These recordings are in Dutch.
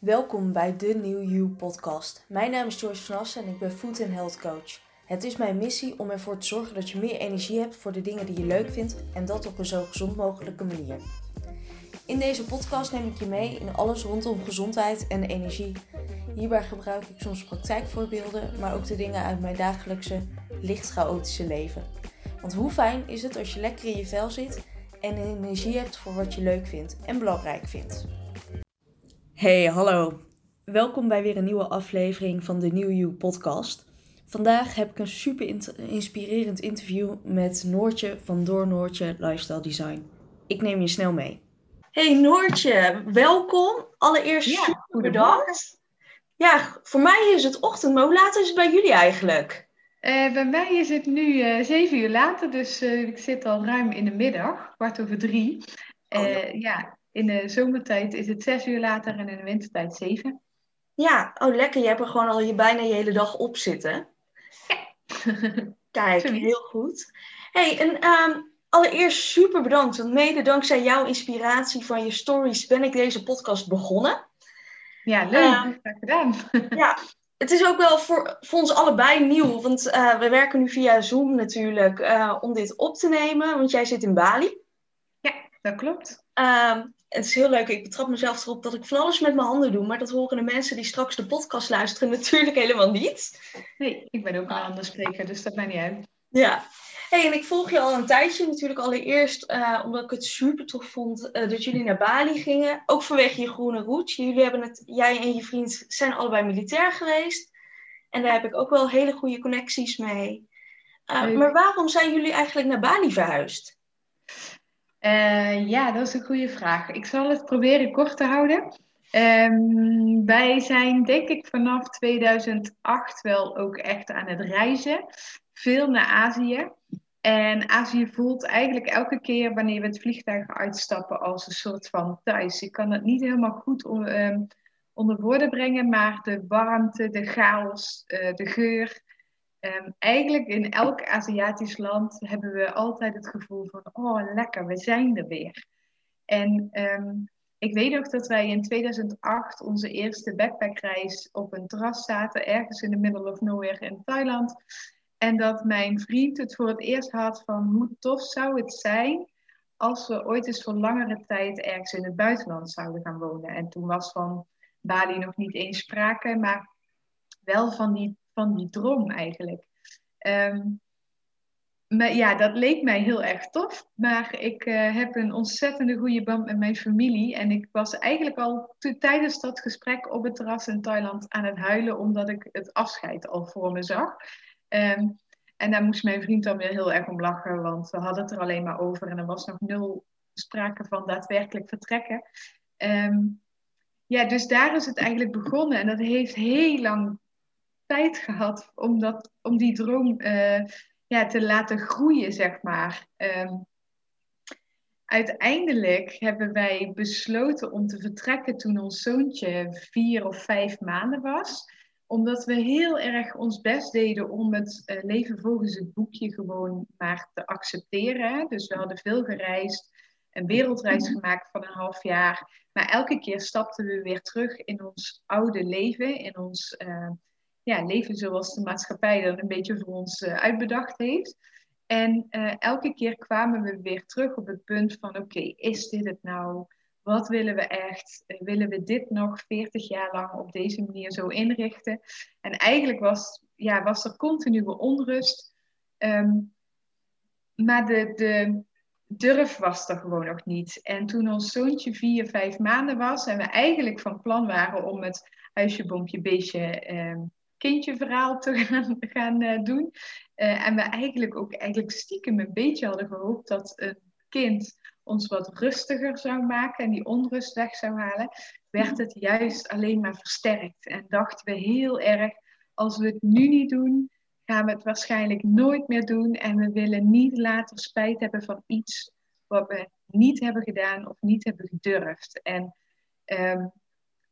Welkom bij de New You podcast. Mijn naam is Joyce van Assen en ik ben Food and Health Coach. Het is mijn missie om ervoor te zorgen dat je meer energie hebt voor de dingen die je leuk vindt en dat op een zo gezond mogelijke manier. In deze podcast neem ik je mee in alles rondom gezondheid en energie. Hierbij gebruik ik soms praktijkvoorbeelden, maar ook de dingen uit mijn dagelijkse, licht chaotische leven. Want hoe fijn is het als je lekker in je vel zit en energie hebt voor wat je leuk vindt en belangrijk vindt. Hey, hallo. Welkom bij weer een nieuwe aflevering van de New You podcast. Vandaag heb ik een super inspirerend interview met Noortje van Door Noortje Lifestyle Design. Ik neem je snel mee. Hey Noortje, welkom. Allereerst ja, super bedankt. Ja, voor mij is het ochtend, maar hoe laat is het bij jullie eigenlijk? Uh, bij mij is het nu uh, zeven uur later, dus uh, ik zit al ruim in de middag, kwart over drie. Oh, ja. ja. In de zomertijd is het zes uur later en in de wintertijd zeven. Ja, oh lekker. Je hebt er gewoon al je bijna je hele dag op zitten. Ja. Kijk, heel goed. hey, en um, allereerst super bedankt, want mede dankzij jouw inspiratie van je stories ben ik deze podcast begonnen. Ja, leuk. Um, Graag gedaan. ja, het is ook wel voor, voor ons allebei nieuw, want uh, we werken nu via Zoom natuurlijk uh, om dit op te nemen, want jij zit in Bali. Ja, dat klopt. Um, het is heel leuk, ik betrap mezelf erop dat ik van alles met mijn handen doe, maar dat horen de mensen die straks de podcast luisteren natuurlijk helemaal niet. Nee, ik ben ook een ander spreker, dus dat maakt niet uit. Ja, hey, en ik volg je al een tijdje natuurlijk allereerst, uh, omdat ik het super tof vond uh, dat jullie naar Bali gingen. Ook vanwege je groene route. Jullie hebben het, jij en je vriend zijn allebei militair geweest. En daar heb ik ook wel hele goede connecties mee. Uh, maar waarom zijn jullie eigenlijk naar Bali verhuisd? Ja, dat is een goede vraag. Ik zal het proberen kort te houden. Um, wij zijn denk ik vanaf 2008 wel ook echt aan het reizen. Veel naar Azië. En Azië voelt eigenlijk elke keer wanneer we het vliegtuig uitstappen als een soort van thuis. Ik kan het niet helemaal goed um, onder woorden brengen, maar de warmte, de chaos, uh, de geur. Um, eigenlijk in elk Aziatisch land hebben we altijd het gevoel van, oh lekker, we zijn er weer. En um, ik weet nog dat wij in 2008 onze eerste backpackreis op een terras zaten, ergens in de middle of nowhere in Thailand. En dat mijn vriend het voor het eerst had van hoe tof zou het zijn als we ooit eens voor langere tijd ergens in het buitenland zouden gaan wonen. En toen was van Bali nog niet eens sprake, maar wel van die, van die droom eigenlijk. Um, maar ja, dat leek mij heel erg tof. Maar ik uh, heb een ontzettende goede band met mijn familie. En ik was eigenlijk al tijdens dat gesprek op het terras in Thailand aan het huilen, omdat ik het afscheid al voor me zag. Um, en daar moest mijn vriend dan weer heel erg om lachen, want we hadden het er alleen maar over en er was nog nul sprake van daadwerkelijk vertrekken. Um, ja, dus daar is het eigenlijk begonnen en dat heeft heel lang tijd gehad om, dat, om die droom uh, ja, te laten groeien, zeg maar. Um, uiteindelijk hebben wij besloten om te vertrekken toen ons zoontje vier of vijf maanden was omdat we heel erg ons best deden om het uh, leven volgens het boekje gewoon maar te accepteren. Dus we hadden veel gereisd, een wereldreis mhm. gemaakt van een half jaar. Maar elke keer stapten we weer terug in ons oude leven, in ons uh, ja, leven zoals de maatschappij dat een beetje voor ons uh, uitbedacht heeft. En elke keer kwamen we weer terug op het punt van: oké, is dit het nou? Wat willen we echt? Willen we dit nog 40 jaar lang op deze manier zo inrichten? En eigenlijk was, ja, was er continue onrust. Um, maar de, de durf was er gewoon nog niet. En toen ons zoontje vier, vijf maanden was en we eigenlijk van plan waren om het huisje, boompje, beestje, um, kindje verhaal te gaan, gaan uh, doen. Uh, en we eigenlijk ook eigenlijk stiekem een beetje hadden gehoopt dat een kind ons wat rustiger zou maken en die onrust weg zou halen, werd het juist alleen maar versterkt. En dachten we heel erg, als we het nu niet doen, gaan we het waarschijnlijk nooit meer doen. En we willen niet later spijt hebben van iets wat we niet hebben gedaan of niet hebben gedurfd. En um,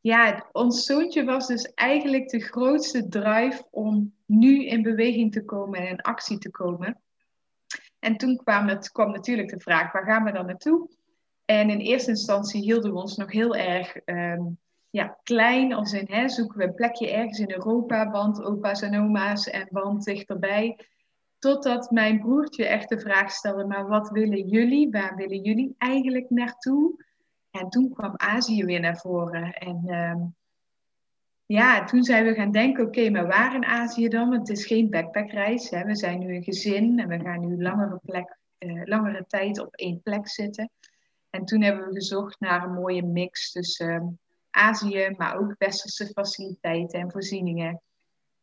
ja, ons zoontje was dus eigenlijk de grootste drive om nu in beweging te komen en in actie te komen. En toen kwam, het, natuurlijk de vraag, waar gaan we dan naartoe? En in eerste instantie hielden we ons nog heel erg um, ja, klein als in hè, zoeken we een plekje ergens in Europa, want opa's en oma's en want dichterbij. Totdat mijn broertje echt de vraag stelde, maar wat willen jullie? Waar willen jullie eigenlijk naartoe? En toen kwam Azië weer naar voren. En ehm, ja, toen zijn we gaan denken, oké, maar waar in Azië dan? Het is geen backpackreis. Hè? We zijn nu een gezin en we gaan nu langere, plek, uh, langere tijd op één plek zitten. En toen hebben we gezocht naar een mooie mix tussen ehm, Azië, maar ook westerse faciliteiten en voorzieningen.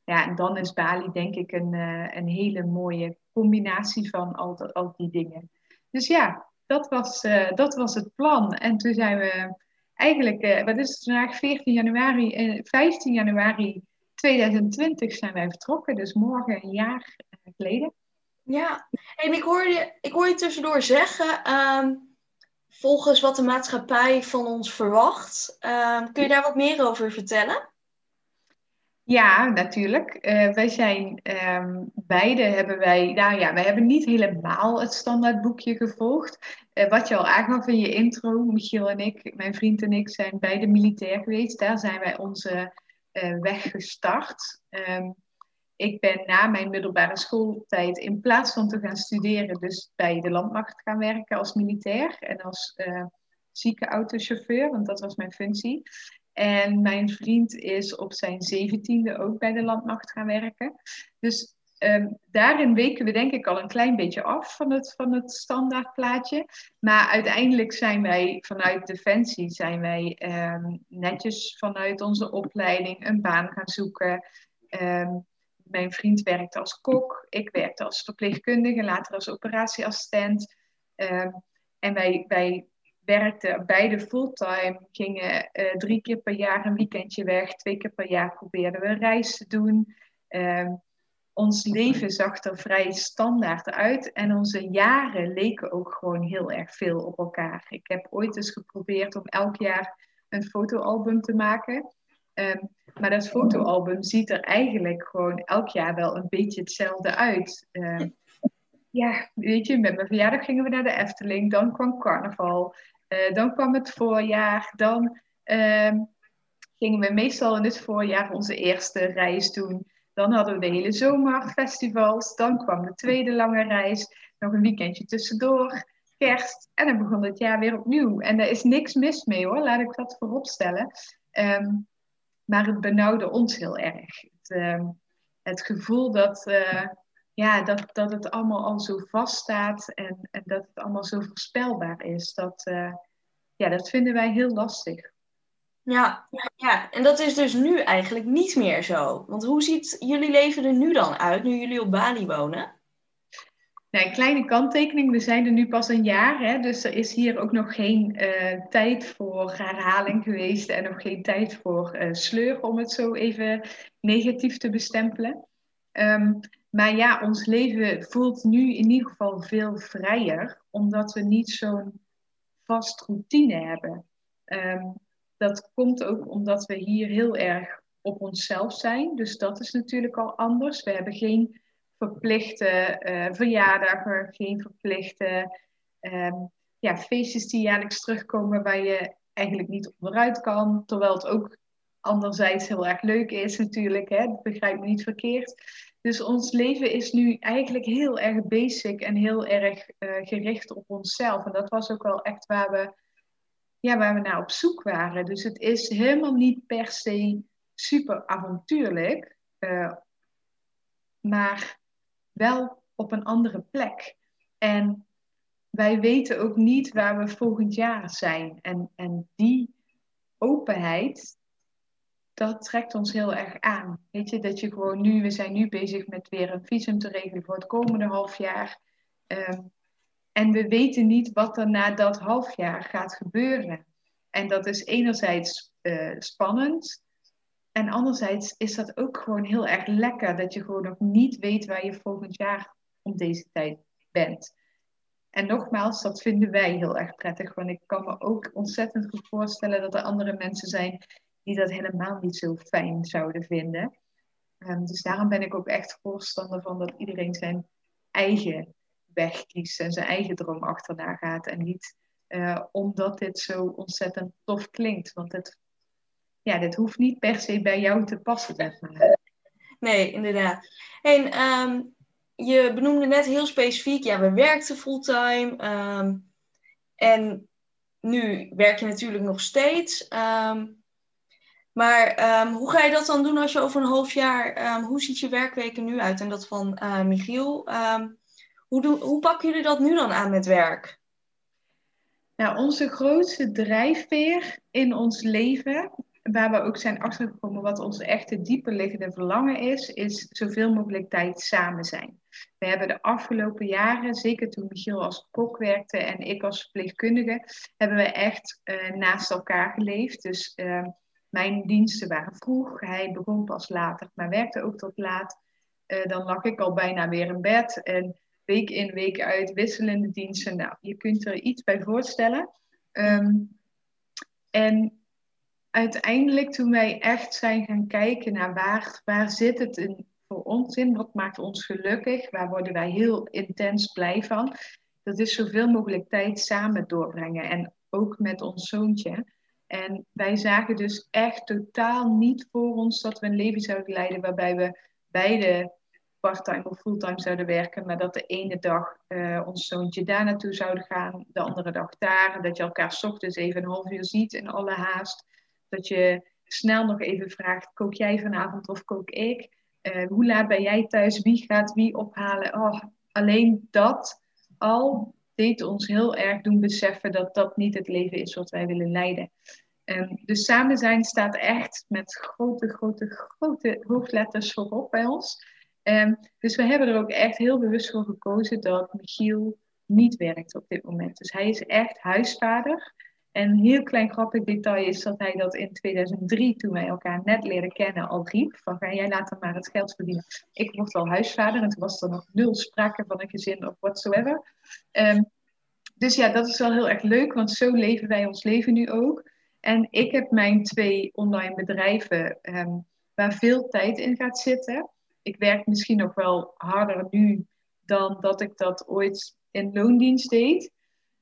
Ja, en dan is Bali denk ik een, uh, een hele mooie combinatie van al, al die dingen. Dus ja, dat was, uh, dat was het plan. En toen zijn we eigenlijk, uh, wat is het vandaag, 14 januari, 15 januari 2020 zijn wij vertrokken. Dus morgen een jaar geleden. Ja, en ik hoor je, ik hoor je tussendoor zeggen, um, volgens wat de maatschappij van ons verwacht. Uh, kun je daar wat meer over vertellen? Ja, natuurlijk. Uh, wij zijn um, beide hebben wij, nou ja, wij hebben niet helemaal het standaardboekje gevolgd. Uh, wat je al aangaf in je intro, Michiel en ik, mijn vriend en ik, zijn beide militair geweest. Daar zijn wij onze uh, weg gestart. Um, ik ben na mijn middelbare schooltijd in plaats van te gaan studeren, dus bij de landmacht gaan werken als militair en als uh, ziekenautochauffeur, want dat was mijn functie. En mijn vriend is op zijn zeventiende ook bij de landmacht gaan werken. Dus um, daarin weken we denk ik al een klein beetje af van het, van het standaardplaatje. Maar uiteindelijk zijn wij vanuit Defensie, zijn wij um, netjes vanuit onze opleiding een baan gaan zoeken. Um, mijn vriend werkte als kok, ik werkte als verpleegkundige, later als operatieassistent. En wij, wij werkten beide fulltime, gingen uh, drie keer per jaar een weekendje weg, twee keer per jaar probeerden we een reis te doen. Uh, ons leven zag er vrij standaard uit en onze jaren leken ook gewoon heel erg veel op elkaar. Ik heb ooit eens geprobeerd om elk jaar een fotoalbum te maken. Um, maar dat fotoalbum ziet er eigenlijk gewoon elk jaar wel een beetje hetzelfde uit. Uh, ja, weet je, met mijn verjaardag gingen we naar de Efteling, dan kwam carnaval, uh, dan kwam het voorjaar, dan uh, gingen we meestal in het voorjaar onze eerste reis doen. Dan hadden we de hele zomer festivals, dan kwam de tweede lange reis, nog een weekendje tussendoor, kerst en dan begon het jaar weer opnieuw. En daar is niks mis mee hoor, laat ik dat vooropstellen. Um, maar het benauwde ons heel erg. Het, uh, het gevoel dat, uh, ja, dat, dat het allemaal al zo vaststaat en, en dat het allemaal zo voorspelbaar is, dat, uh, ja, dat vinden wij heel lastig. Ja, ja, en dat is dus nu eigenlijk niet meer zo. Want hoe ziet jullie leven er nu dan uit, nu jullie op Bali wonen? Nou, een kleine kanttekening, we zijn er nu pas een jaar, hè, dus er is hier ook nog geen uh, tijd voor herhaling geweest en nog geen tijd voor uh, sleur, om het zo even negatief te bestempelen. Um, maar ja, ons leven voelt nu in ieder geval veel vrijer, omdat we niet zo'n vast routine hebben. Um, dat komt ook omdat we hier heel erg op onszelf zijn, dus dat is natuurlijk al anders. We hebben geen verplichte uh, verjaardagen, geen verplichte um, ja, feestjes die jaarlijks terugkomen waar je eigenlijk niet onderuit kan. Terwijl het ook anderzijds heel erg leuk is natuurlijk, hè? begrijp me niet verkeerd. Dus ons leven is nu eigenlijk heel erg basic en heel erg uh, gericht op onszelf. En dat was ook wel echt waar we, ja, waar we naar op zoek waren. Dus het is helemaal niet per se super avontuurlijk. Uh, maar wel op een andere plek. En wij weten ook niet waar we volgend jaar zijn. En, en die openheid, dat trekt ons heel erg aan. Weet je, dat je gewoon nu, we zijn nu bezig met weer een visum te regelen voor het komende half jaar. Um, en we weten niet wat er na dat half jaar gaat gebeuren. En dat is enerzijds uh, spannend, en anderzijds is dat ook gewoon heel erg lekker dat je gewoon nog niet weet waar je volgend jaar om deze tijd bent. En nogmaals, dat vinden wij heel erg prettig, want ik kan me ook ontzettend goed voorstellen dat er andere mensen zijn die dat helemaal niet zo fijn zouden vinden. Um, dus daarom ben ik ook echt voorstander van dat iedereen zijn eigen weg kiest en zijn eigen droom achterna gaat. En niet uh, omdat dit zo ontzettend tof klinkt, want het ja, dit hoeft niet per se bij jou te passen. Nee, inderdaad. En ehm, je benoemde net heel specifiek, ja, we werkten fulltime. Um, en nu werk je natuurlijk nog steeds. Ehm, maar hoe ga je dat dan doen als je over een half jaar, hoe ziet je werkweken nu uit? En dat van uh, Michiel. hoe, doen, hoe pakken jullie dat nu dan aan met werk? Nou, onze grootste drijfveer in ons leven waar we ook zijn achtergekomen wat ons echte dieper liggende verlangen is, is zoveel mogelijk tijd samen zijn. We hebben de afgelopen jaren, zeker toen Michiel als kok werkte en ik als verpleegkundige, hebben we echt uh, naast elkaar geleefd. Dus mijn diensten waren vroeg, hij begon pas later, maar werkte ook tot laat. Uh, dan lag ik al bijna weer in bed en week in, week uit wisselende diensten. Nou, je kunt er iets bij voorstellen. Um, en uiteindelijk toen wij echt zijn gaan kijken naar waar, waar zit het in, voor ons in, wat maakt ons gelukkig, waar worden wij heel intens blij van, dat is zoveel mogelijk tijd samen doorbrengen en ook met ons zoontje. En wij zagen dus echt totaal niet voor ons dat we een leven zouden leiden waarbij we beide parttime of fulltime zouden werken, maar dat de ene dag uh, ons zoontje daar naartoe zouden gaan, de andere dag daar, dat je elkaar s ochtends even een half uur ziet in alle haast. Dat je snel nog even vraagt: kook jij vanavond of kook ik? Uh, hoe laat ben jij thuis? Wie gaat wie ophalen? Oh, alleen dat al deed ons heel erg doen beseffen dat dat niet het leven is wat wij willen leiden. Dus samen zijn staat echt met grote, grote, grote hoofdletters voorop bij ons. Dus we hebben er ook echt heel bewust voor gekozen dat Michiel niet werkt op dit moment. Dus hij is echt huisvader. En een heel klein grappig detail is dat hij dat in 2003, toen wij elkaar net leren kennen, al riep. Van ga jij later maar het geld verdienen. Ik word al huisvader en toen was er nog nul sprake van een gezin of whatsoever. Um, dus ja, dat is wel heel erg leuk, want zo leven wij ons leven nu ook. En ik heb mijn twee online bedrijven um, waar veel tijd in gaat zitten. Ik werk misschien nog wel harder nu dan dat ik dat ooit in loondienst deed.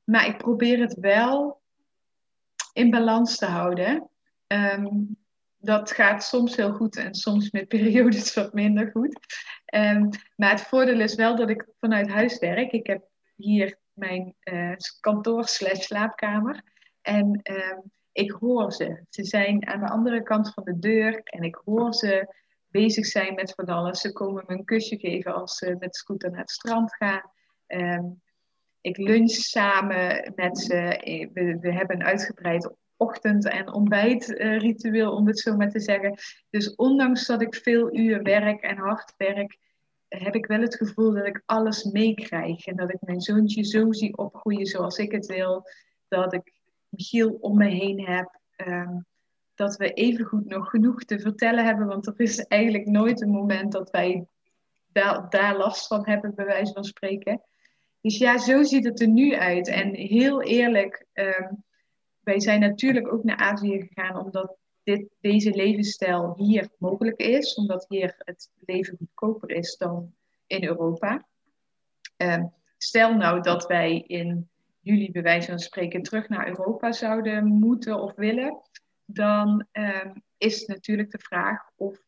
Maar ik probeer het wel in balans te houden. Um, dat gaat soms heel goed en soms met periodes wat minder goed. Um, maar het voordeel is wel dat ik vanuit huis werk. Ik heb hier mijn uh, kantoor slash slaapkamer. En um, ik hoor ze. Ze zijn aan de andere kant van de deur en ik hoor ze bezig zijn met van alles. Ze komen me een kusje geven als ze met scooter naar het strand gaan. Ik lunch samen met ze. We, we hebben een uitgebreid ochtend- en ontbijtritueel, om het zo maar te zeggen. Dus ondanks dat ik veel uur werk en hard werk, heb ik wel het gevoel dat ik alles meekrijg. En dat ik mijn zoontje zo zie opgroeien zoals ik het wil. Dat ik Michiel om me heen heb. Um, dat we evengoed nog genoeg te vertellen hebben. Want er is eigenlijk nooit een moment dat wij daar, daar last van hebben, bij wijze van spreken. Dus ja, zo ziet het er nu uit. En heel eerlijk, um, wij zijn natuurlijk ook naar Azië gegaan omdat dit, deze levensstijl hier mogelijk is. Omdat hier het leven goedkoper is dan in Europa. Um, stel nou dat wij in juli bij wijze van spreken terug naar Europa zouden moeten of willen. Dan um, is natuurlijk de vraag of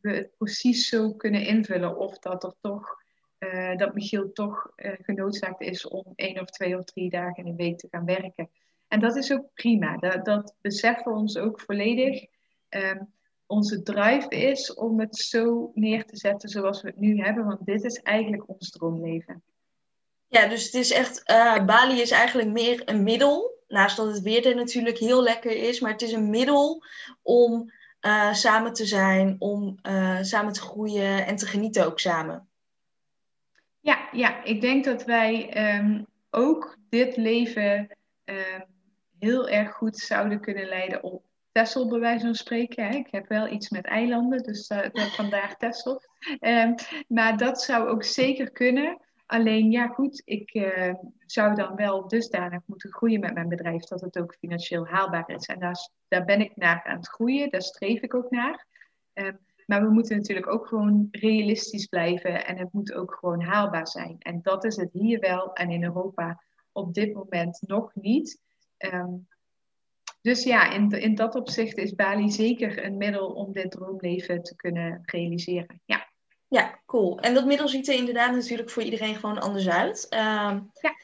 we het precies zo kunnen invullen. Of dat er toch uh, dat Michiel toch uh, genoodzaakt is om één of twee of drie dagen in de week te gaan werken. En dat is ook prima. Dat, dat beseffen we ons ook volledig. Um, onze drive is om het zo neer te zetten zoals we het nu hebben, want dit is eigenlijk ons droomleven. Ja, dus het is echt, uh, Bali is eigenlijk meer een middel. Naast dat het weer er natuurlijk heel lekker is, maar het is een middel om samen te zijn, om samen te groeien en te genieten ook samen. Ja, ja ik denk dat wij um, ook dit leven um, heel erg goed zouden kunnen leiden op Tessel, bij wijze van spreken. Hè. Ik heb wel iets met eilanden, dus uh, vandaar Tessel. Um, maar dat zou ook zeker kunnen. Alleen, ja goed, ik uh, zou dan wel dusdanig moeten groeien met mijn bedrijf dat het ook financieel haalbaar is. En daar, daar ben ik naar aan het groeien, daar streef ik ook naar. Um, maar we moeten natuurlijk ook gewoon realistisch blijven en het moet ook gewoon haalbaar zijn. En dat is het hier wel en in Europa op dit moment nog niet. Um, Dus ja, in, in dat opzicht is Bali zeker een middel om dit droomleven te kunnen realiseren. Ja. Ja, cool. En dat middel ziet er inderdaad natuurlijk voor iedereen gewoon anders uit. Ehm, ja.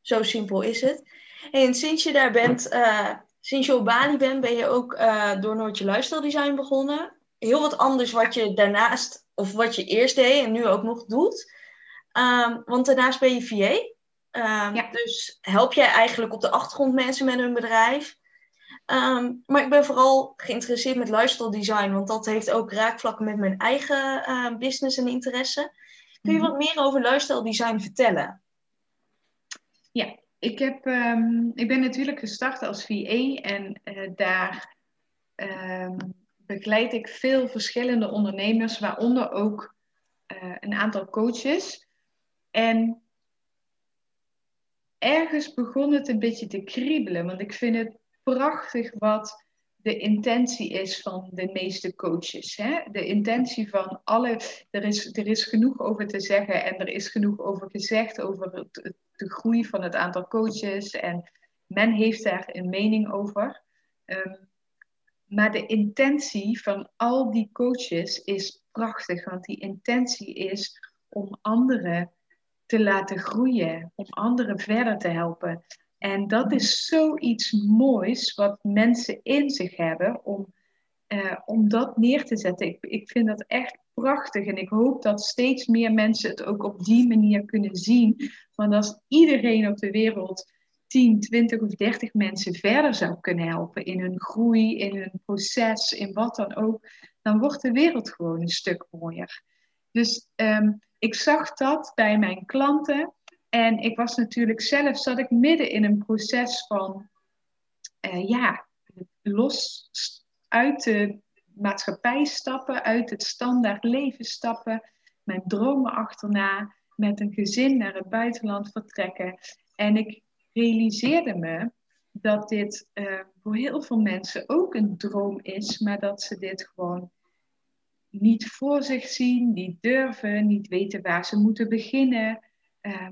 Zo simpel is het. en sinds je daar bent, uh, sinds je op Bali bent, ben je ook uh, door Noordje Lifestyle Design begonnen. Heel wat anders wat je daarnaast, of wat je eerst deed en nu ook nog doet. Um, want daarnaast ben je VA. Um, ehm, ja. Dus help jij eigenlijk op de achtergrond mensen met hun bedrijf. Um, maar ik ben vooral geïnteresseerd met lifestyle design, want dat heeft ook raakvlakken met mijn eigen uh, business en interesse. Kun je mhm. wat meer over lifestyle design vertellen? Ja, ik, heb, um, ik ben natuurlijk gestart als VA en uh, daar um, begeleid ik veel verschillende ondernemers, waaronder ook uh, een aantal coaches. En ergens begon het een beetje te kriebelen, want ik vind het prachtig wat de intentie is van de meeste coaches. Hè? De intentie van alle. Er is, er is genoeg over te zeggen en er is genoeg over gezegd over het, de groei van het aantal coaches. En men heeft daar een mening over. Um, maar de intentie van al die coaches is prachtig, want die intentie is om anderen te laten groeien, om anderen verder te helpen. En dat is zoiets moois wat mensen in zich hebben om, uh, om dat neer te zetten. Ik, ik vind dat echt prachtig en ik hoop dat steeds meer mensen het ook op die manier kunnen zien. Want als iedereen op de wereld 10, 20 of 30 mensen verder zou kunnen helpen in hun groei, in hun proces, in wat dan ook, dan wordt de wereld gewoon een stuk mooier. Dus um, ik zag dat bij mijn klanten. En ik was natuurlijk zelf, zat ik midden in een proces van, uh, ja, los uit de maatschappij stappen, uit het standaard leven stappen, mijn dromen achterna, met een gezin naar het buitenland vertrekken. En ik realiseerde me dat dit uh, voor heel veel mensen ook een droom is, maar dat ze dit gewoon niet voor zich zien, niet durven, niet weten waar ze moeten beginnen. Uh,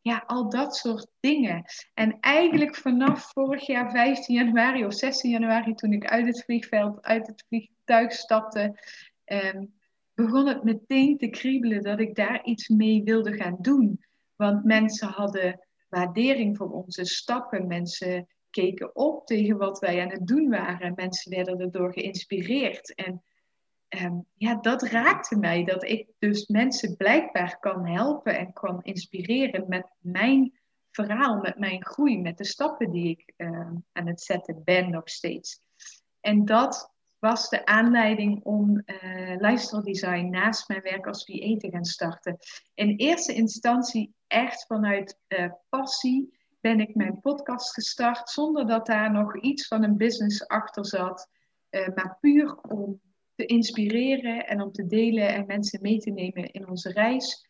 ja, al dat soort dingen. En eigenlijk vanaf vorig jaar 15 januari of 16 januari, toen ik uit het vliegveld, uit het vliegtuig stapte, um, begon het meteen te kriebelen dat ik daar iets mee wilde gaan doen. Want mensen hadden waardering voor onze stappen. Mensen keken op tegen wat wij aan het doen waren. Mensen werden erdoor geïnspireerd. En um, ja, dat raakte mij. Dat ik dus mensen blijkbaar kan helpen en kan inspireren met mijn verhaal, met mijn groei, met de stappen die ik uh, aan het zetten ben nog steeds. En dat was de aanleiding om uh, lifestyle design naast mijn werk als VA te gaan starten. In eerste instantie echt vanuit uh, passie ben ik mijn podcast gestart zonder dat daar nog iets van een business achter zat. Uh, maar puur om te inspireren en om te delen en mensen mee te nemen in onze reis.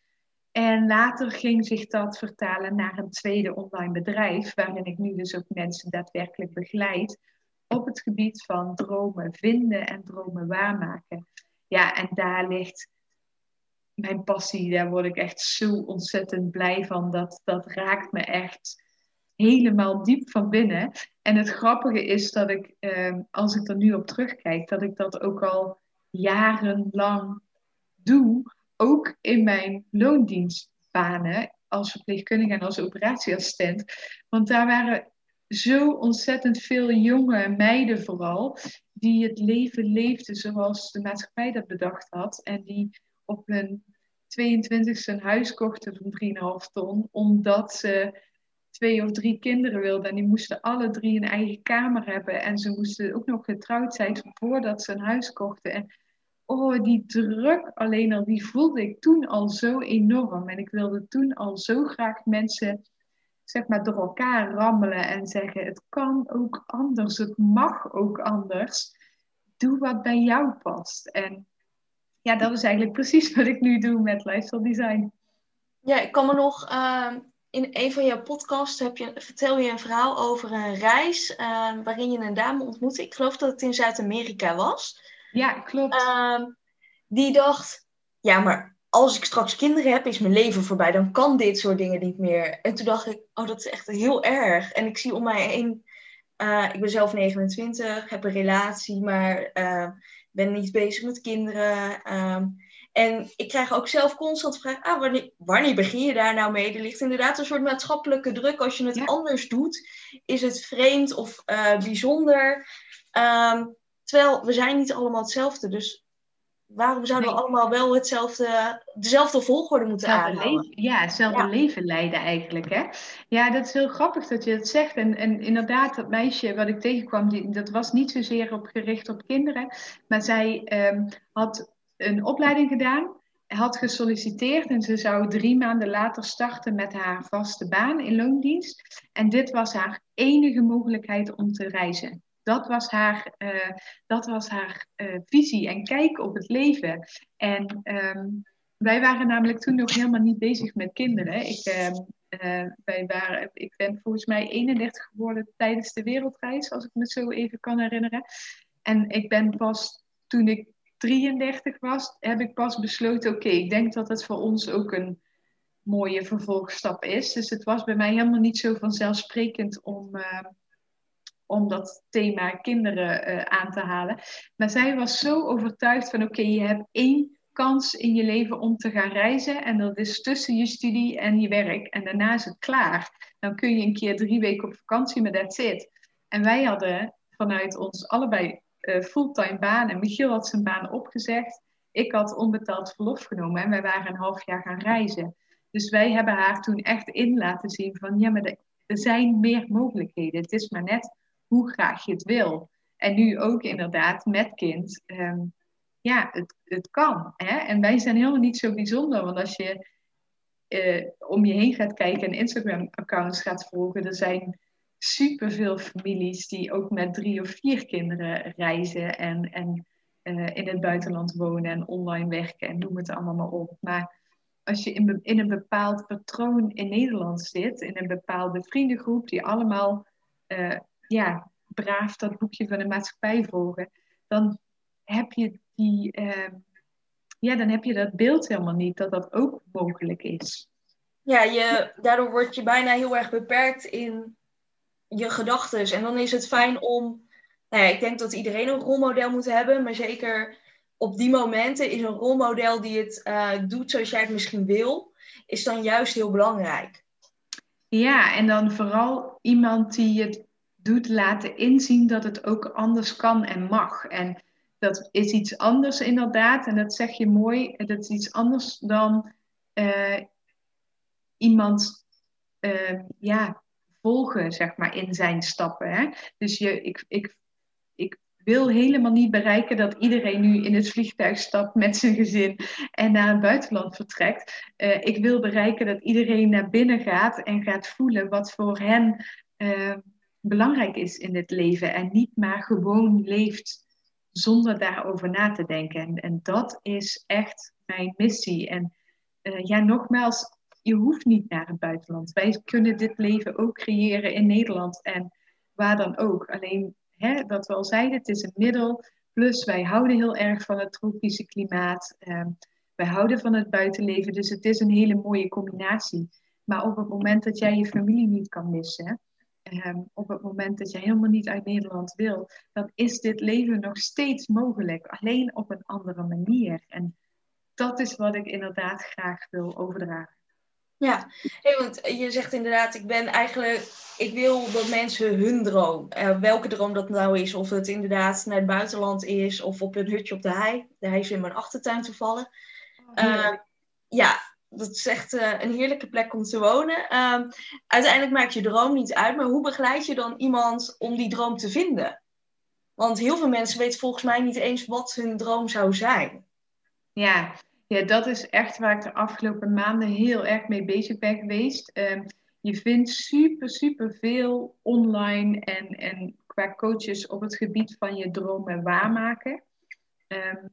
En later ging zich dat vertalen naar een tweede online bedrijf, waarin ik nu dus ook mensen daadwerkelijk begeleid op het gebied van dromen vinden en dromen waarmaken. Ja, en daar ligt mijn passie, daar word ik echt zo ontzettend blij van. Dat, dat raakt me echt helemaal diep van binnen. En het grappige is dat ik, eh, als ik er nu op terugkijk, dat ik dat ook al jarenlang doe. Ook in mijn loondienstbanen als verpleegkundige en als operatieassistent. Want daar waren zo ontzettend veel jonge meiden vooral, die het leven leefden zoals de maatschappij dat bedacht had. En die op hun 22e een huis kochten van 3,5 ton, omdat ze twee of drie kinderen wilden. En die moesten alle drie een eigen kamer hebben. En ze moesten ook nog getrouwd zijn voordat ze een huis kochten. En oh, die druk alleen al, die voelde ik toen al zo enorm. En ik wilde toen al zo graag mensen, zeg maar, door elkaar rammelen en zeggen: het kan ook anders, het mag ook anders. Doe wat bij jou past. En ja, dat is eigenlijk precies wat ik nu doe met lifestyle design. Ja, ik kan me nog. Ehm, in een van jouw podcasts heb je, vertel je een verhaal over een reis ehm, waarin je een dame ontmoette. Ik geloof dat het in Zuid-Amerika was. Ja, klopt. Ehm, die dacht, ja, maar als ik straks kinderen heb, is mijn leven voorbij. Dan kan dit soort dingen niet meer. En toen dacht ik, oh, dat is echt heel erg. En ik zie om mij heen eh, ik ben zelf 29, heb een relatie, maar uh, ben niet bezig met kinderen. Ehm, en ik krijg ook zelf constant de vraag, ah, wanneer, wanneer begin je daar nou mee? Er ligt inderdaad een soort maatschappelijke druk. Als je het anders doet, is het vreemd of uh, bijzonder. Um, terwijl we zijn niet allemaal hetzelfde. Dus waarom zouden we allemaal wel hetzelfde, dezelfde volgorde moeten aanhouden? ja, hetzelfde leven leiden eigenlijk. Hè? Ja, dat is heel grappig dat je dat zegt. En, en inderdaad, dat meisje wat ik tegenkwam, die, dat was niet zozeer op gericht op kinderen. Maar zij um, had een opleiding gedaan, had gesolliciteerd en ze zou drie maanden later starten met haar vaste baan in loondienst. En dit was haar enige mogelijkheid om te reizen. Dat was haar, uh, dat was haar uh, visie en kijk op het leven. En um, wij waren namelijk toen nog helemaal niet bezig met kinderen. Ik, uh, wij waren, ik ben volgens mij 31 geworden tijdens de wereldreis, als ik me zo even kan herinneren. En ik ben pas toen ik 33 was, heb ik pas besloten: oké, ik denk dat het voor ons ook een mooie vervolgstap is. Dus het was bij mij helemaal niet zo vanzelfsprekend om, uh, om dat thema kinderen uh, aan te halen. Maar zij was zo overtuigd van: oké, je hebt één kans in je leven om te gaan reizen. En dat is tussen je studie en je werk. En daarna is het klaar. Dan kun je een keer drie weken op vakantie, maar that's it. En wij hadden vanuit ons allebei uh, fulltime baan. En Michiel had zijn baan opgezegd. Ik had onbetaald verlof genomen en wij waren een half jaar gaan reizen. Dus wij hebben haar toen echt in laten zien van ja, maar er zijn meer mogelijkheden. Het is maar net hoe graag je het wil. En nu ook inderdaad met kind. Um, ja, het, het kan. Hè? En wij zijn helemaal niet zo bijzonder. Want als je uh, om je heen gaat kijken en Instagram-accounts gaat volgen, er zijn superveel families die ook met drie of vier kinderen reizen en, en uh, in het buitenland wonen en online werken en noem het allemaal maar op. Maar als je in, in een bepaald patroon in Nederland zit, in een bepaalde vriendengroep die allemaal uh, ja, braaf dat boekje van de maatschappij volgen, dan heb je die, uh, ja, dan heb je dat beeld helemaal niet dat dat ook mogelijk is. Ja, je, daardoor word je bijna heel erg beperkt in je gedachten. En dan is het fijn om. Nou ja, ik denk dat iedereen een rolmodel moet hebben, maar zeker op die momenten is een rolmodel die het uh, doet zoals jij het misschien wil, is dan juist heel belangrijk. Ja, en dan vooral iemand die het doet laten inzien dat het ook anders kan en mag. En dat is iets anders inderdaad, en dat zeg je mooi, dat is iets anders dan uh, iemand uh, ja, volgen, zeg maar, in zijn stappen. Hè? Dus je, ik, ik, ik wil helemaal niet bereiken dat iedereen nu in het vliegtuig stapt met zijn gezin en naar het buitenland vertrekt. Uh, ik wil bereiken dat iedereen naar binnen gaat en gaat voelen wat voor hen belangrijk is in het leven. En niet maar gewoon leeft zonder daarover na te denken. En, en dat is echt mijn missie. En uh, ja, nogmaals, je hoeft niet naar het buitenland. Wij kunnen dit leven ook creëren in Nederland en waar dan ook. Alleen, hè, dat we al zeiden, het is een middel. Plus, wij houden heel erg van het tropische klimaat. Um, wij houden van het buitenleven. Dus het is een hele mooie combinatie. Maar op het moment dat jij je familie niet kan missen, um, op het moment dat je helemaal niet uit Nederland wil, dan is dit leven nog steeds mogelijk. Alleen op een andere manier. En dat is wat ik inderdaad graag wil overdragen. Ja, hey, want je zegt inderdaad, ik ben eigenlijk, ik wil dat mensen hun droom, uh, welke droom dat nou is, of het inderdaad naar het buitenland is, of op een hutje op de hei. De hei is in mijn achtertuin te vallen. Uh, ja, dat is echt uh, een heerlijke plek om te wonen. Ehm, uiteindelijk maakt je droom niet uit, maar hoe begeleid je dan iemand om die droom te vinden? Want heel veel mensen weten volgens mij niet eens wat hun droom zou zijn. Ja, ja, dat is echt waar ik de afgelopen maanden heel erg mee bezig ben geweest. Um, je vindt super, super veel online en, en qua coaches op het gebied van je dromen waarmaken. Um,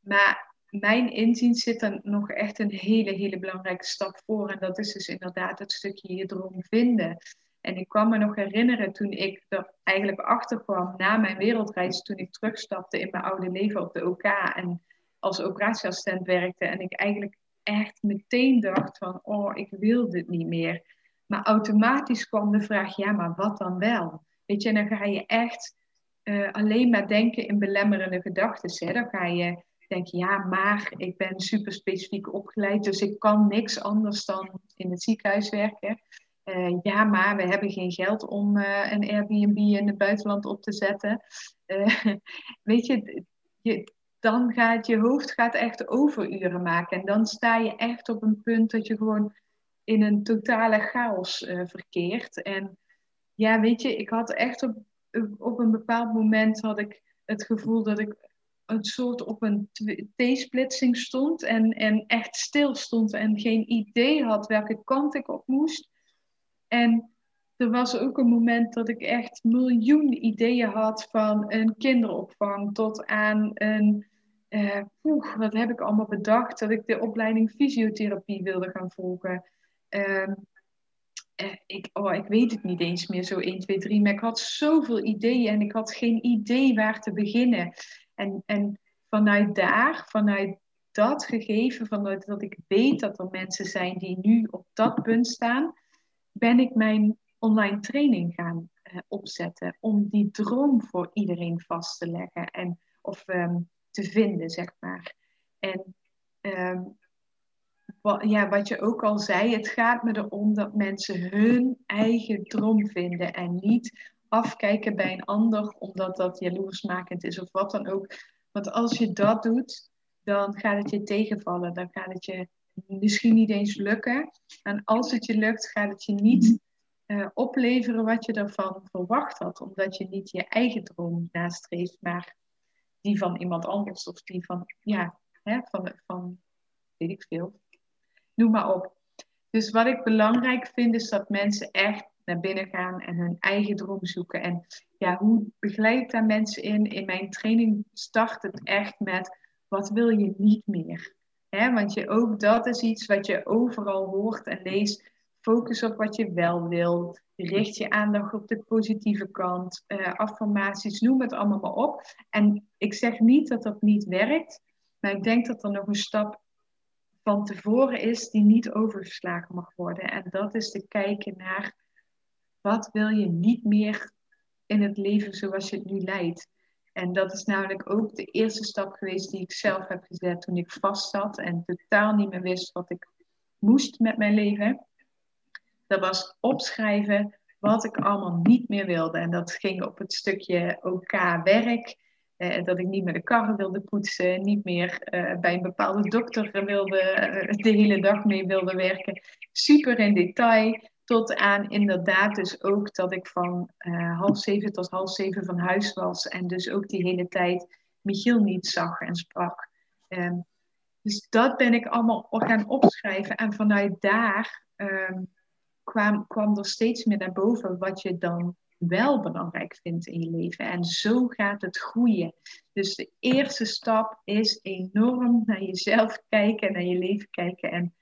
maar mijn inzien zit er nog echt een hele, hele belangrijke stap voor. En dat is dus inderdaad het stukje je droom vinden. En ik kan me nog herinneren toen ik er eigenlijk achter kwam na mijn wereldreis, toen ik terugstapte in mijn oude leven op de OK. En als operatieassistent werkte en ik eigenlijk echt meteen dacht van, oh, ik wil dit niet meer. Maar automatisch kwam de vraag, ja, maar wat dan wel? Weet je, dan ga je echt uh, alleen maar denken in belemmerende gedachten. Dan ga je denken, ja, maar ik ben super specifiek opgeleid, dus ik kan niks anders dan in het ziekenhuis werken. Uh, ja, maar we hebben geen geld om uh, een Airbnb in het buitenland op te zetten. weet je, je, dan gaat je hoofd gaat echt overuren maken. En dan sta je echt op een punt dat je gewoon in een totale chaos verkeert. En ja, weet je, ik had echt op op een bepaald moment had ik het gevoel dat ik een soort op een T-splitsing stond en, en echt stil stond en geen idee had welke kant ik op moest. En er was ook een moment dat ik echt miljoen ideeën had van een kinderopvang tot aan een. Uh, wat heb ik allemaal bedacht? Dat ik de opleiding fysiotherapie wilde gaan volgen. Uh, eh, ik, oh, ik weet het niet eens meer zo 1, 2, 3, maar ik had zoveel ideeën en ik had geen idee waar te beginnen. En, en vanuit daar, vanuit dat gegeven, vanuit dat ik weet dat er mensen zijn die nu op dat punt staan, ben ik mijn online training gaan uh, opzetten om die droom voor iedereen vast te leggen en of um, te vinden, zeg maar. En um, ja, wat je ook al zei, het gaat me erom dat mensen hun eigen droom vinden en niet afkijken bij een ander omdat dat jaloersmakend is of wat dan ook. Want als je dat doet, dan gaat het je tegenvallen. Dan gaat het je misschien niet eens lukken. En als het je lukt, gaat het je niet uh, opleveren wat je ervan verwacht had. Omdat je niet je eigen droom nastreeft, maar die van iemand anders of die van, ja, hè, van, van weet ik veel, noem maar op. Dus wat ik belangrijk vind, is dat mensen echt naar binnen gaan en hun eigen droom zoeken. En ja, hoe begeleid ik daar mensen in? In mijn training start het echt met, wat wil je niet meer? He, want je, ook dat is iets wat je overal hoort en leest. Focus op wat je wel wil. Richt je aandacht op de positieve kant. Uh, affirmaties, noem het allemaal maar op. En ik zeg niet dat dat niet werkt. Maar ik denk dat er nog een stap van tevoren is die niet overgeslagen mag worden. En dat is te kijken naar wat wil je niet meer in het leven zoals je het nu leidt. En dat is namelijk ook de eerste stap geweest die ik zelf heb gezet toen ik vast zat en totaal niet meer wist wat ik moest met mijn leven. Dat was opschrijven wat ik allemaal niet meer wilde. En dat ging op het stukje OK werk, uh, dat ik niet meer de karren wilde poetsen, niet meer uh, bij een bepaalde dokter wilde, uh, de hele dag mee wilde werken. Super in detail, tot aan inderdaad dus ook dat ik van half zeven tot half zeven van huis was. En dus ook die hele tijd Michiel niet zag en sprak. Um, dus dat ben ik allemaal gaan opschrijven. En vanuit daar um, kwam, kwam er steeds meer naar boven wat je dan wel belangrijk vindt in je leven. En zo gaat het groeien. Dus de eerste stap is enorm naar jezelf kijken, naar je leven kijken en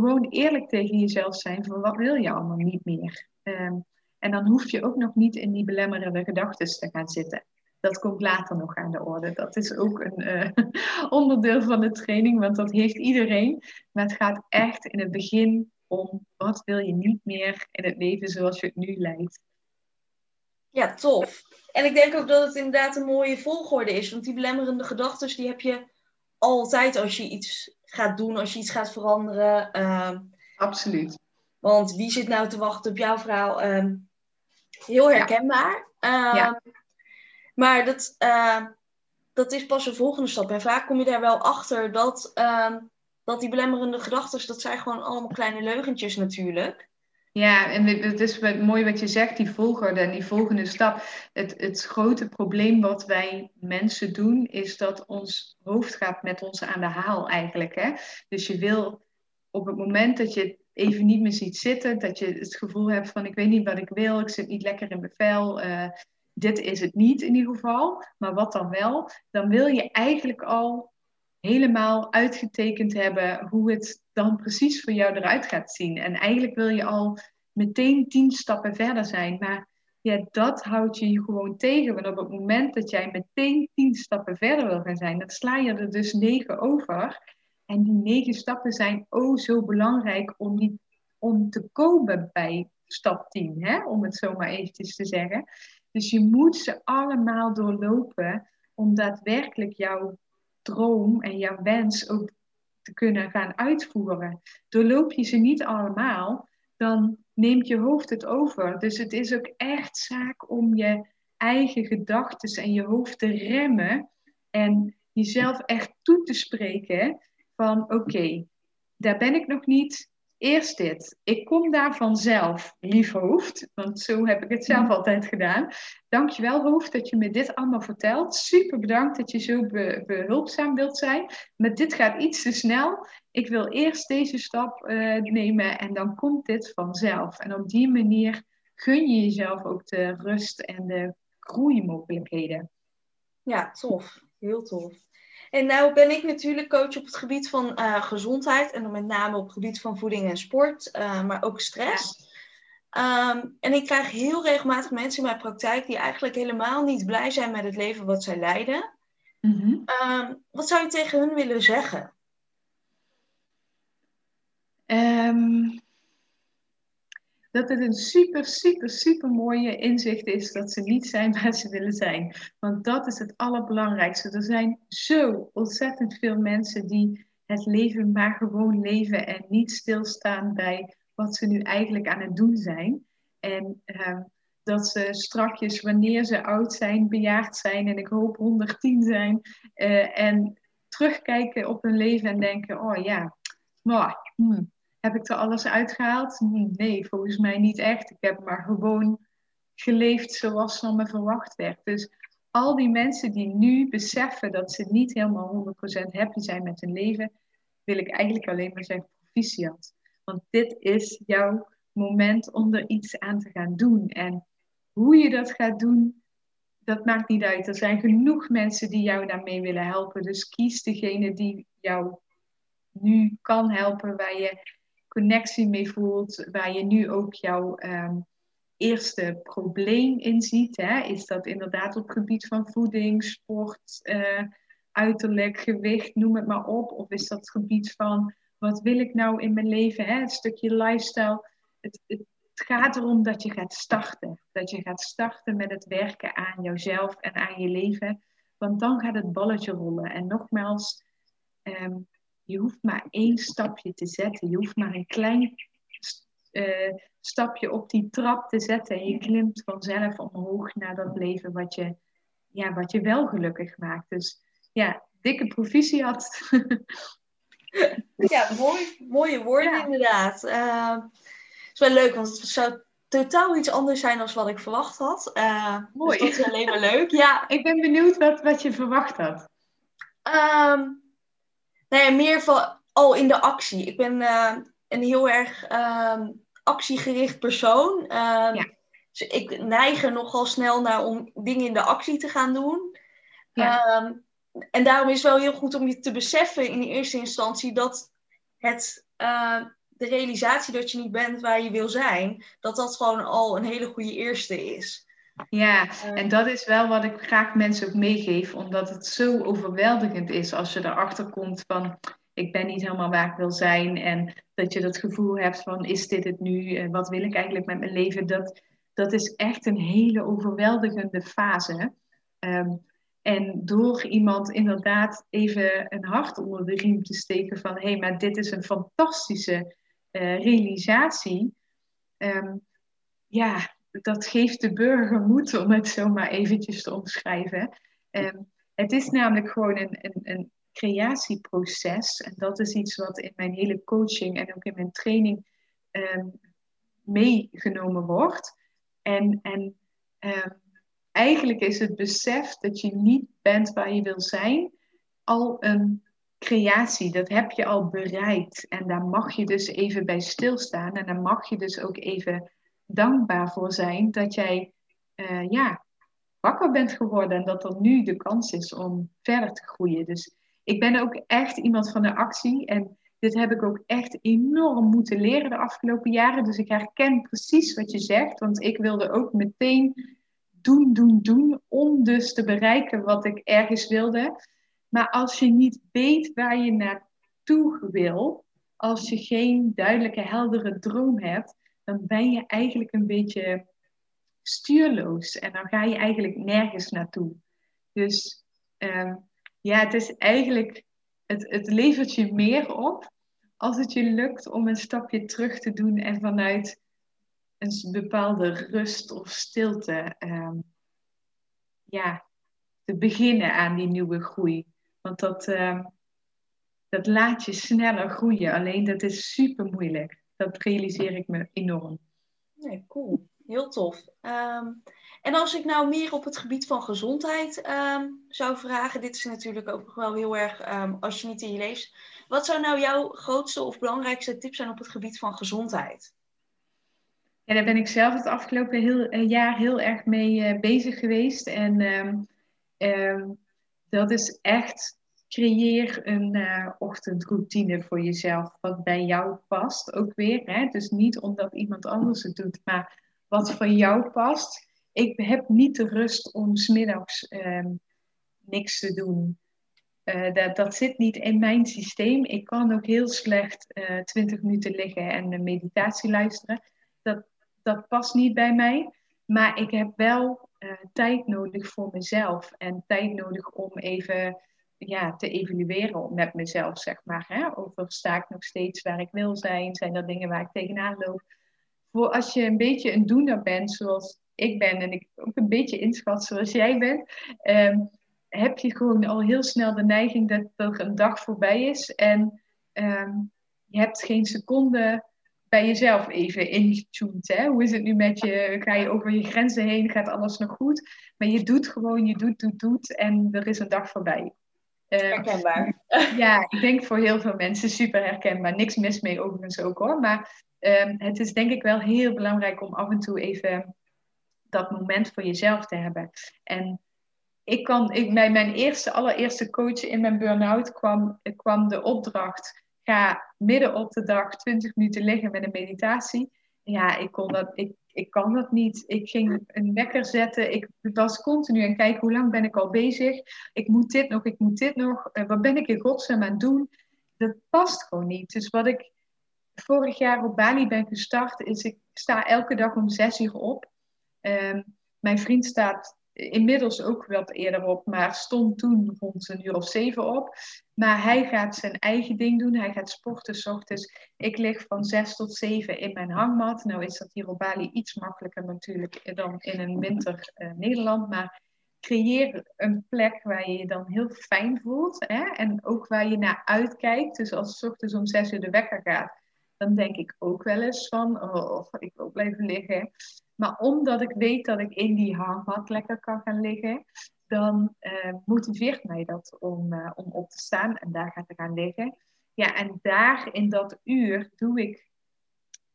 gewoon eerlijk tegen jezelf zijn van wat wil je allemaal niet meer. Um, en dan hoef je ook nog niet in die belemmerende gedachten te gaan zitten. Dat komt later nog aan de orde. Dat is ook een uh, onderdeel van de training, want dat heeft iedereen. Maar het gaat echt in het begin om wat wil je niet meer in het leven zoals je het nu leidt. Ja, tof. En ik denk ook dat het inderdaad een mooie volgorde is. Want die belemmerende gedachten, die heb je altijd als je iets gaat doen, als je iets gaat veranderen. Uh, Absoluut. Want wie zit nou te wachten op jouw verhaal? Uh, heel herkenbaar. Ja. ja. Ehm, maar dat, dat is pas een volgende stap. En vaak kom je daar wel achter dat, dat die belemmerende gedachten, dat zijn gewoon allemaal kleine leugentjes natuurlijk. Ja, en het is mooi wat je zegt, die volgorde en die volgende stap. Het, het grote probleem wat wij mensen doen, is dat ons hoofd gaat met ons aan de haal eigenlijk. Hè? Dus je wil op het moment dat je het even niet meer ziet zitten, dat je het gevoel hebt van ik weet niet wat ik wil, ik zit niet lekker in mijn vel, uh, dit is het niet in ieder geval, maar wat dan wel, dan wil je eigenlijk al helemaal uitgetekend hebben hoe het dan precies voor jou eruit gaat zien. En eigenlijk wil je al meteen tien stappen verder zijn. Maar ja, dat houdt je gewoon tegen. Want op het moment dat jij meteen tien stappen verder wil gaan zijn, dan sla je er dus negen over. En die negen stappen zijn oh zo belangrijk om, die, om te komen bij stap 10, hè? om het zo maar eventjes te zeggen. Dus je moet ze allemaal doorlopen om daadwerkelijk jouw droom en jouw wens ook te kunnen gaan uitvoeren. Doorloop je ze niet allemaal, dan neemt je hoofd het over. Dus het is ook echt zaak om je eigen gedachten en je hoofd te remmen en jezelf echt toe te spreken van oké, daar ben ik nog niet. Eerst dit. Ik kom daar vanzelf, lief hoofd. Want zo heb ik het zelf altijd gedaan. Dankjewel hoofd dat je me dit allemaal vertelt. Super bedankt dat je zo behulpzaam wilt zijn. Maar dit gaat iets te snel. Ik wil eerst deze stap uh, nemen en dan komt dit vanzelf. En op die manier gun je jezelf ook de rust en de groeimogelijkheden. Ja, tof. Heel tof. En nou ben ik natuurlijk coach op het gebied van uh, gezondheid en dan met name op het gebied van voeding en sport, uh, maar ook stress. Um, en ik krijg heel regelmatig mensen in mijn praktijk die eigenlijk helemaal niet blij zijn met het leven wat zij leiden. Mm -hmm. um, wat zou je tegen hun willen zeggen? Um, dat het een super, super, super mooie inzicht is dat ze niet zijn waar ze willen zijn. Want dat is het allerbelangrijkste. Er zijn zo ontzettend veel mensen die het leven maar gewoon leven en niet stilstaan bij wat ze nu eigenlijk aan het doen zijn. En uh, dat ze strakjes, wanneer ze oud zijn, bejaard zijn en ik hoop 110 zijn, uh, en terugkijken op hun leven en denken: oh ja, maar, hmm, heb ik er alles uitgehaald? Nee, volgens mij niet echt. Ik heb maar gewoon geleefd zoals van me verwacht werd. Dus al die mensen die nu beseffen dat ze niet helemaal 100% happy zijn met hun leven, wil ik eigenlijk alleen maar zeggen proficiat. Want dit is jouw moment om er iets aan te gaan doen. En hoe je dat gaat doen, dat maakt niet uit. Er zijn genoeg mensen die jou daarmee willen helpen. Dus kies degene die jou nu kan helpen, waar je connectie mee voelt, waar je nu ook jouw um, eerste probleem in ziet. Hè? Is dat inderdaad op het gebied van voeding, sport, uh, uiterlijk, gewicht, noem het maar op? Of is dat het gebied van wat wil ik nou in mijn leven? Hè? Een stukje lifestyle. Het, het, het gaat erom dat je gaat starten. Dat je gaat starten met het werken aan jouzelf en aan je leven. Want dan gaat het balletje rollen. En nogmaals, um, je hoeft maar één stapje te zetten. Je hoeft maar een klein uh, stapje op die trap te zetten. En je klimt vanzelf omhoog naar dat leven wat je, ja, wat je wel gelukkig maakt. Dus ja, dikke proficiat. ja, mooi, mooie woorden ja. inderdaad. Uh, het is wel leuk, want het zou totaal iets anders zijn dan wat ik verwacht had. Uh, mooi. Dus dat is alleen maar leuk. Ja. Ik ben benieuwd wat, wat je verwacht had. Um, nee, meer van al in de actie. Ik ben uh, een heel erg uh, actiegericht persoon. Ja. Dus ik neig er nogal snel naar om dingen in de actie te gaan doen. Ja. Ehm, en daarom is het wel heel goed om je te beseffen in de eerste instantie dat het, uh, de realisatie dat je niet bent waar je wil zijn, dat dat gewoon al een hele goede eerste is. Ja, en dat is wel wat ik graag mensen ook meegeef, omdat het zo overweldigend is als je erachter komt van ik ben niet helemaal waar ik wil zijn en dat je dat gevoel hebt van is dit het nu, wat wil ik eigenlijk met mijn leven, dat, dat is echt een hele overweldigende fase. Um, en door iemand inderdaad even een hart onder de riem te steken van hé, hey, maar dit is een fantastische uh, realisatie. Um, ja, dat geeft de burger moed om het zomaar eventjes te omschrijven. Um, het is namelijk gewoon een, een, een, creatieproces. En dat is iets wat in mijn hele coaching en ook in mijn training um, meegenomen wordt. En, en um, eigenlijk is het besef dat je niet bent waar je wil zijn al een creatie. Dat heb je al bereikt. En daar mag je dus even bij stilstaan. En daar mag je dus ook even dankbaar voor zijn dat jij uh, ja, wakker bent geworden en dat er nu de kans is om verder te groeien. Dus ik ben ook echt iemand van de actie en dit heb ik ook echt enorm moeten leren de afgelopen jaren. Dus ik herken precies wat je zegt, want ik wilde ook meteen doen, doen, doen om dus te bereiken wat ik ergens wilde. Maar als je niet weet waar je naartoe wil, als je geen duidelijke, heldere droom hebt, dan ben je eigenlijk een beetje stuurloos en dan ga je eigenlijk nergens naartoe. Dus ehm, ja, het is eigenlijk, het, het levert je meer op als het je lukt om een stapje terug te doen en vanuit een bepaalde rust of stilte um, ja, te beginnen aan die nieuwe groei. Want dat, um, dat laat je sneller groeien. Alleen dat is super moeilijk. Dat realiseer ik me enorm. Nee, cool. Heel tof. Um, en als ik nou meer op het gebied van gezondheid um, zou vragen, dit is natuurlijk ook nog wel heel erg um, als je niet in je leeft. Wat zou nou jouw grootste of belangrijkste tip zijn op het gebied van gezondheid? Ja, daar ben ik zelf het afgelopen heel, uh, jaar heel erg mee uh, bezig geweest. En dat is echt creëer een uh, ochtendroutine voor jezelf wat bij jou past. Ook weer, hè? dus niet omdat iemand anders het doet, maar wat voor jou past. Ik heb niet de rust om smiddags um, niks te doen. Uh, dat, dat zit niet in mijn systeem. Ik kan ook heel slecht uh, eh, 20 minuten liggen en een meditatie luisteren. Dat, dat past niet bij mij. Maar ik heb wel tijd nodig voor mezelf. En tijd nodig om even ja, te evalueren met mezelf, zeg maar. Hè? Over sta ik nog steeds waar ik wil zijn? Zijn er dingen waar ik tegenaan loop? Voor als je een beetje een doener bent, zoals ik ben, en ik ook een beetje inschat zoals jij bent, um, heb je gewoon al heel snel de neiging dat er een dag voorbij is en um, je hebt geen seconde bij jezelf even ingetuned. Hè? Hoe is het nu met je? Ga je over je grenzen heen? Gaat alles nog goed? Maar je doet gewoon, je doet, doet, doet en er is een dag voorbij. Ehm, herkenbaar. ja, ik denk voor heel veel mensen super herkenbaar. Niks mis mee overigens ook hoor. Maar um, het is denk ik wel heel belangrijk om af en toe even dat moment voor jezelf te hebben. En ik kan, ik, bij mijn eerste, allereerste coach in mijn burn-out kwam, kwam de opdracht: ga midden op de dag 20 minuten liggen met een meditatie. Ja, ik, kon dat, ik, ik kan dat niet. Ik ging een wekker zetten. Ik was continu aan kijken hoe lang ben ik al bezig. Ik moet dit nog, ik moet dit nog. Uh, wat ben ik in godsnaam aan het doen? Dat past gewoon niet. Dus wat ik vorig jaar op Bali ben gestart, is ik sta elke dag om zes uur op. Um, mijn vriend staat inmiddels ook wat eerder op, maar stond toen rond een uur of zeven op. Maar hij gaat zijn eigen ding doen. Hij gaat sporten s ochtends. Ik lig van zes tot zeven in mijn hangmat. Nou is dat hier op Bali iets makkelijker natuurlijk dan in een winter uh, Nederland. Maar creëer een plek waar je je dan heel fijn voelt. Hè? En ook waar je naar uitkijkt. Dus als s ochtends om zes uur de wekker gaat, dan denk ik ook wel eens van, oh, ik wil blijven liggen. Maar omdat ik weet dat ik in die hangmat lekker kan gaan liggen, dan uh, motiveert mij dat om, uh, om op te staan en daar te gaan liggen. Ja, en daar in dat uur doe ik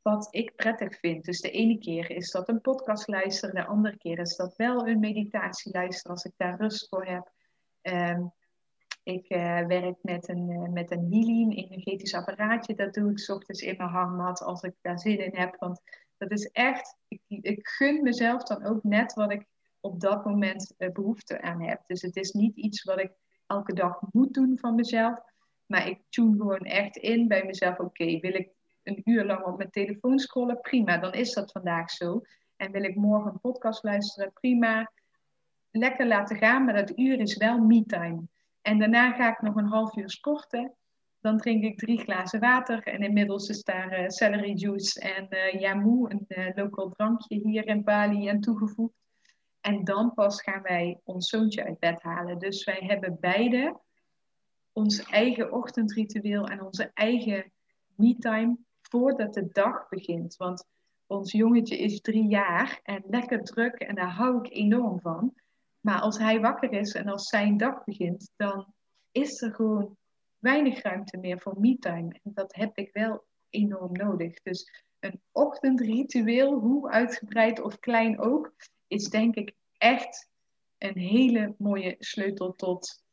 wat ik prettig vind. Dus de ene keer is dat een podcast luisteren, de andere keer is dat wel een meditatie luisteren als ik daar rust voor heb. Um, ik uh, werk met een, uh, met een healing, energetisch apparaatje. Dat doe ik ochtends in mijn hangmat als ik daar zin in heb. Want dat is echt, ik, gun mezelf dan ook net wat ik op dat moment uh, behoefte aan heb. Dus het is niet iets wat ik elke dag moet doen van mezelf. Maar ik tune gewoon echt in bij mezelf. Oké, wil ik een uur lang op mijn telefoon scrollen? Prima, dan is dat vandaag zo. En wil ik morgen een podcast luisteren? Prima. Lekker laten gaan, maar dat uur is wel me-time. En daarna ga ik nog een half uur sporten. Dan drink ik drie glazen water. En inmiddels is daar uh, celery juice en uh, jamu, een uh, lokaal drankje hier in Bali, aan toegevoegd. En dan pas gaan wij ons zoontje uit bed halen. Dus wij hebben beide ons eigen ochtendritueel en onze eigen me-time voordat de dag begint. Want ons jongetje is drie jaar en lekker druk en daar hou ik enorm van. Maar als hij wakker is en als zijn dag begint, dan is er gewoon weinig ruimte meer voor me-time. En dat heb ik wel enorm nodig. Dus een ochtendritueel, hoe uitgebreid of klein ook, is denk ik echt een hele mooie sleutel tot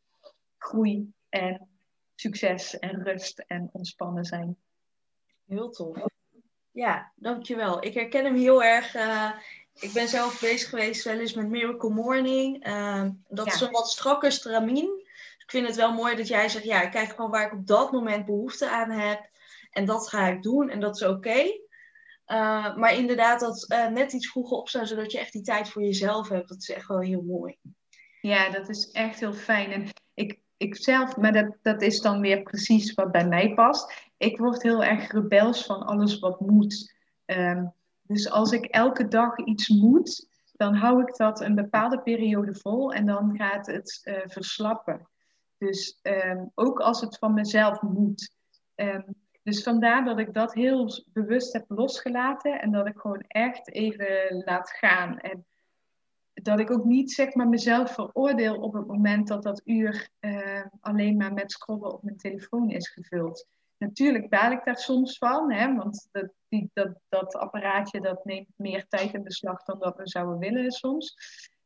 groei en succes en rust en ontspannen zijn. Heel tof. Ja, dankjewel. Ik herken hem heel erg. Uh, ik ben zelf bezig geweest wel eens met Miracle Morning. Uh, dat ja. is een wat strakker stramien. Ik vind het wel mooi dat jij zegt, ja, ik kijk gewoon waar ik op dat moment behoefte aan heb. En dat ga ik doen en dat is oké. Uh, maar inderdaad, dat uh, net iets vroeger opstaan, zodat je echt die tijd voor jezelf hebt. Dat is echt wel heel mooi. Ja, dat is echt heel fijn. En ik, ik zelf, maar dat, dat is dan weer precies wat bij mij past. Ik word heel erg rebels van alles wat moet. Um, dus als ik elke dag iets moet, dan hou ik dat een bepaalde periode vol en dan gaat het uh, verslappen. Dus um, ook als het van mezelf moet. Um, dus vandaar dat ik dat heel bewust heb losgelaten en dat ik gewoon echt even laat gaan. En dat ik ook niet zeg maar mezelf veroordeel op het moment dat dat uur uh, alleen maar met scrollen op mijn telefoon is gevuld. Natuurlijk baal ik daar soms van, hè, want dat, die, dat, dat apparaatje dat neemt meer tijd in beslag dan dat we zouden willen soms.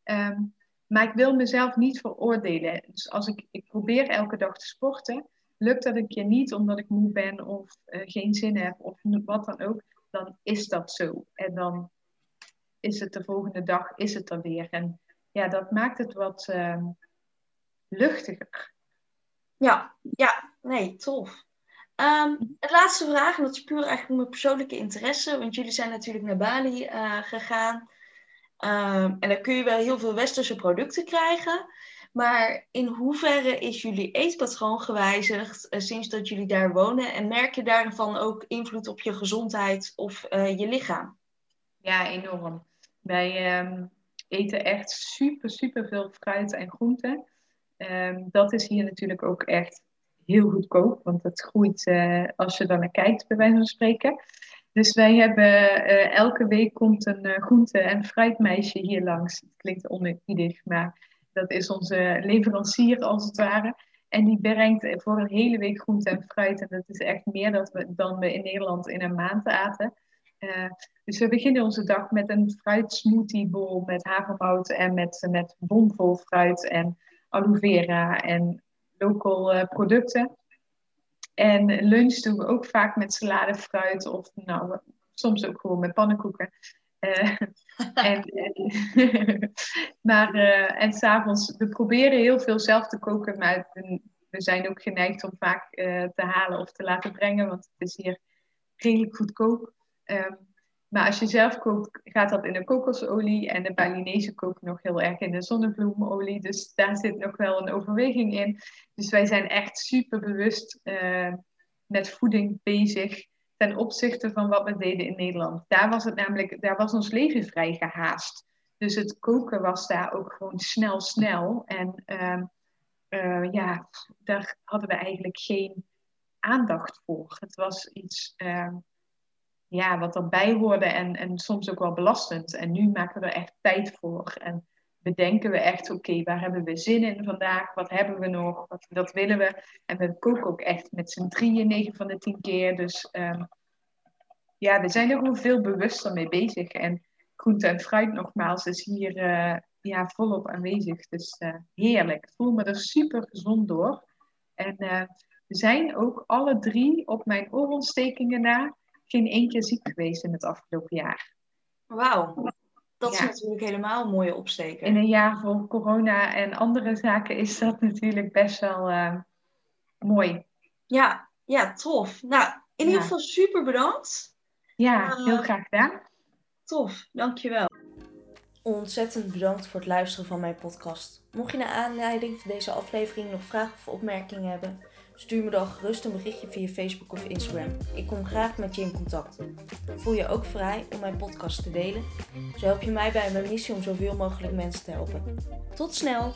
Um, maar ik wil mezelf niet veroordelen. Dus als ik, ik probeer elke dag te sporten, lukt dat een keer niet omdat ik moe ben of uh, geen zin heb of wat dan ook, dan is dat zo. En dan is het de volgende dag, is het er weer. En ja, dat maakt het wat uh, luchtiger. Ja, ja, nee, tof. Um, het laatste vraag, en dat is puur eigenlijk mijn persoonlijke interesse, want jullie zijn natuurlijk naar Bali uh, gegaan. Um, en dan kun je wel heel veel westerse producten krijgen. Maar in hoeverre is jullie eetpatroon gewijzigd uh, sinds dat jullie daar wonen? En merk je daarvan ook invloed op je gezondheid of uh, je lichaam? Ja, enorm. Wij um, eten echt super, super veel fruit en groenten. Um, dat is hier natuurlijk ook echt heel goedkoop, want het groeit uh, als je daar naar kijkt, bij wijze van spreken. Dus wij hebben uh, elke week komt een uh, groente- en fruitmeisje hier langs. Het klinkt oneerbiedig, maar dat is onze leverancier als het ware. En die brengt voor een hele week groente en fruit. En dat is echt meer dan we, dan we in Nederland in een maand aten. Uh, dus we beginnen onze dag met een fruitsmoothiebol met havermout en met, met bomvol fruit en aloe vera en local producten. En lunch doen we ook vaak met salade, fruit of nou, soms ook gewoon met pannenkoeken. Uh, en, maar, uh, en s'avonds, we proberen heel veel zelf te koken, maar we zijn ook geneigd om vaak uh, te halen of te laten brengen, want het is hier redelijk goedkoop. Um, maar als je zelf kookt, gaat dat in de kokosolie en de Balinese kookt nog heel erg in de zonnebloemolie. Dus daar zit nog wel een overweging in. Dus wij zijn echt super bewust uh, met voeding bezig ten opzichte van wat we deden in Nederland. Daar was het namelijk, daar was ons leven vrij gehaast. Dus het koken was daar ook gewoon snel, snel. En uh, uh, ja, daar hadden we eigenlijk geen aandacht voor. Het was iets uh, ja, wat erbij hoorde en, en soms ook wel belastend. En nu maken we er echt tijd voor. En bedenken we echt, oké, waar hebben we zin in vandaag? Wat hebben we nog? Wat, dat willen we. En we koken ook echt met z'n drieën, negen van de tien keer. Dus um, ja, we zijn er gewoon veel bewuster mee bezig. En groente en fruit nogmaals is hier uh, ja, volop aanwezig. Dus uh, heerlijk. Ik voel me er super gezond door. En uh, we zijn ook alle drie op mijn oorontstekingen na geen één keer ziek geweest in het afgelopen jaar. Wauw. Dat ja. is natuurlijk helemaal een mooie opsteken. In een jaar vol corona en andere zaken is dat natuurlijk best wel uh, mooi. Ja, ja, tof. Nou, in ja. ieder geval super bedankt. Ja, uh, heel graag gedaan. Tof, dankjewel. Ontzettend bedankt voor het luisteren van mijn podcast. Mocht je naar aanleiding van deze aflevering nog vragen of opmerkingen hebben, stuur me dan gerust een berichtje via Facebook of Instagram. Ik kom graag met je in contact. Voel je ook vrij om mijn podcast te delen? Zo help je mij bij mijn missie om zoveel mogelijk mensen te helpen. Tot snel!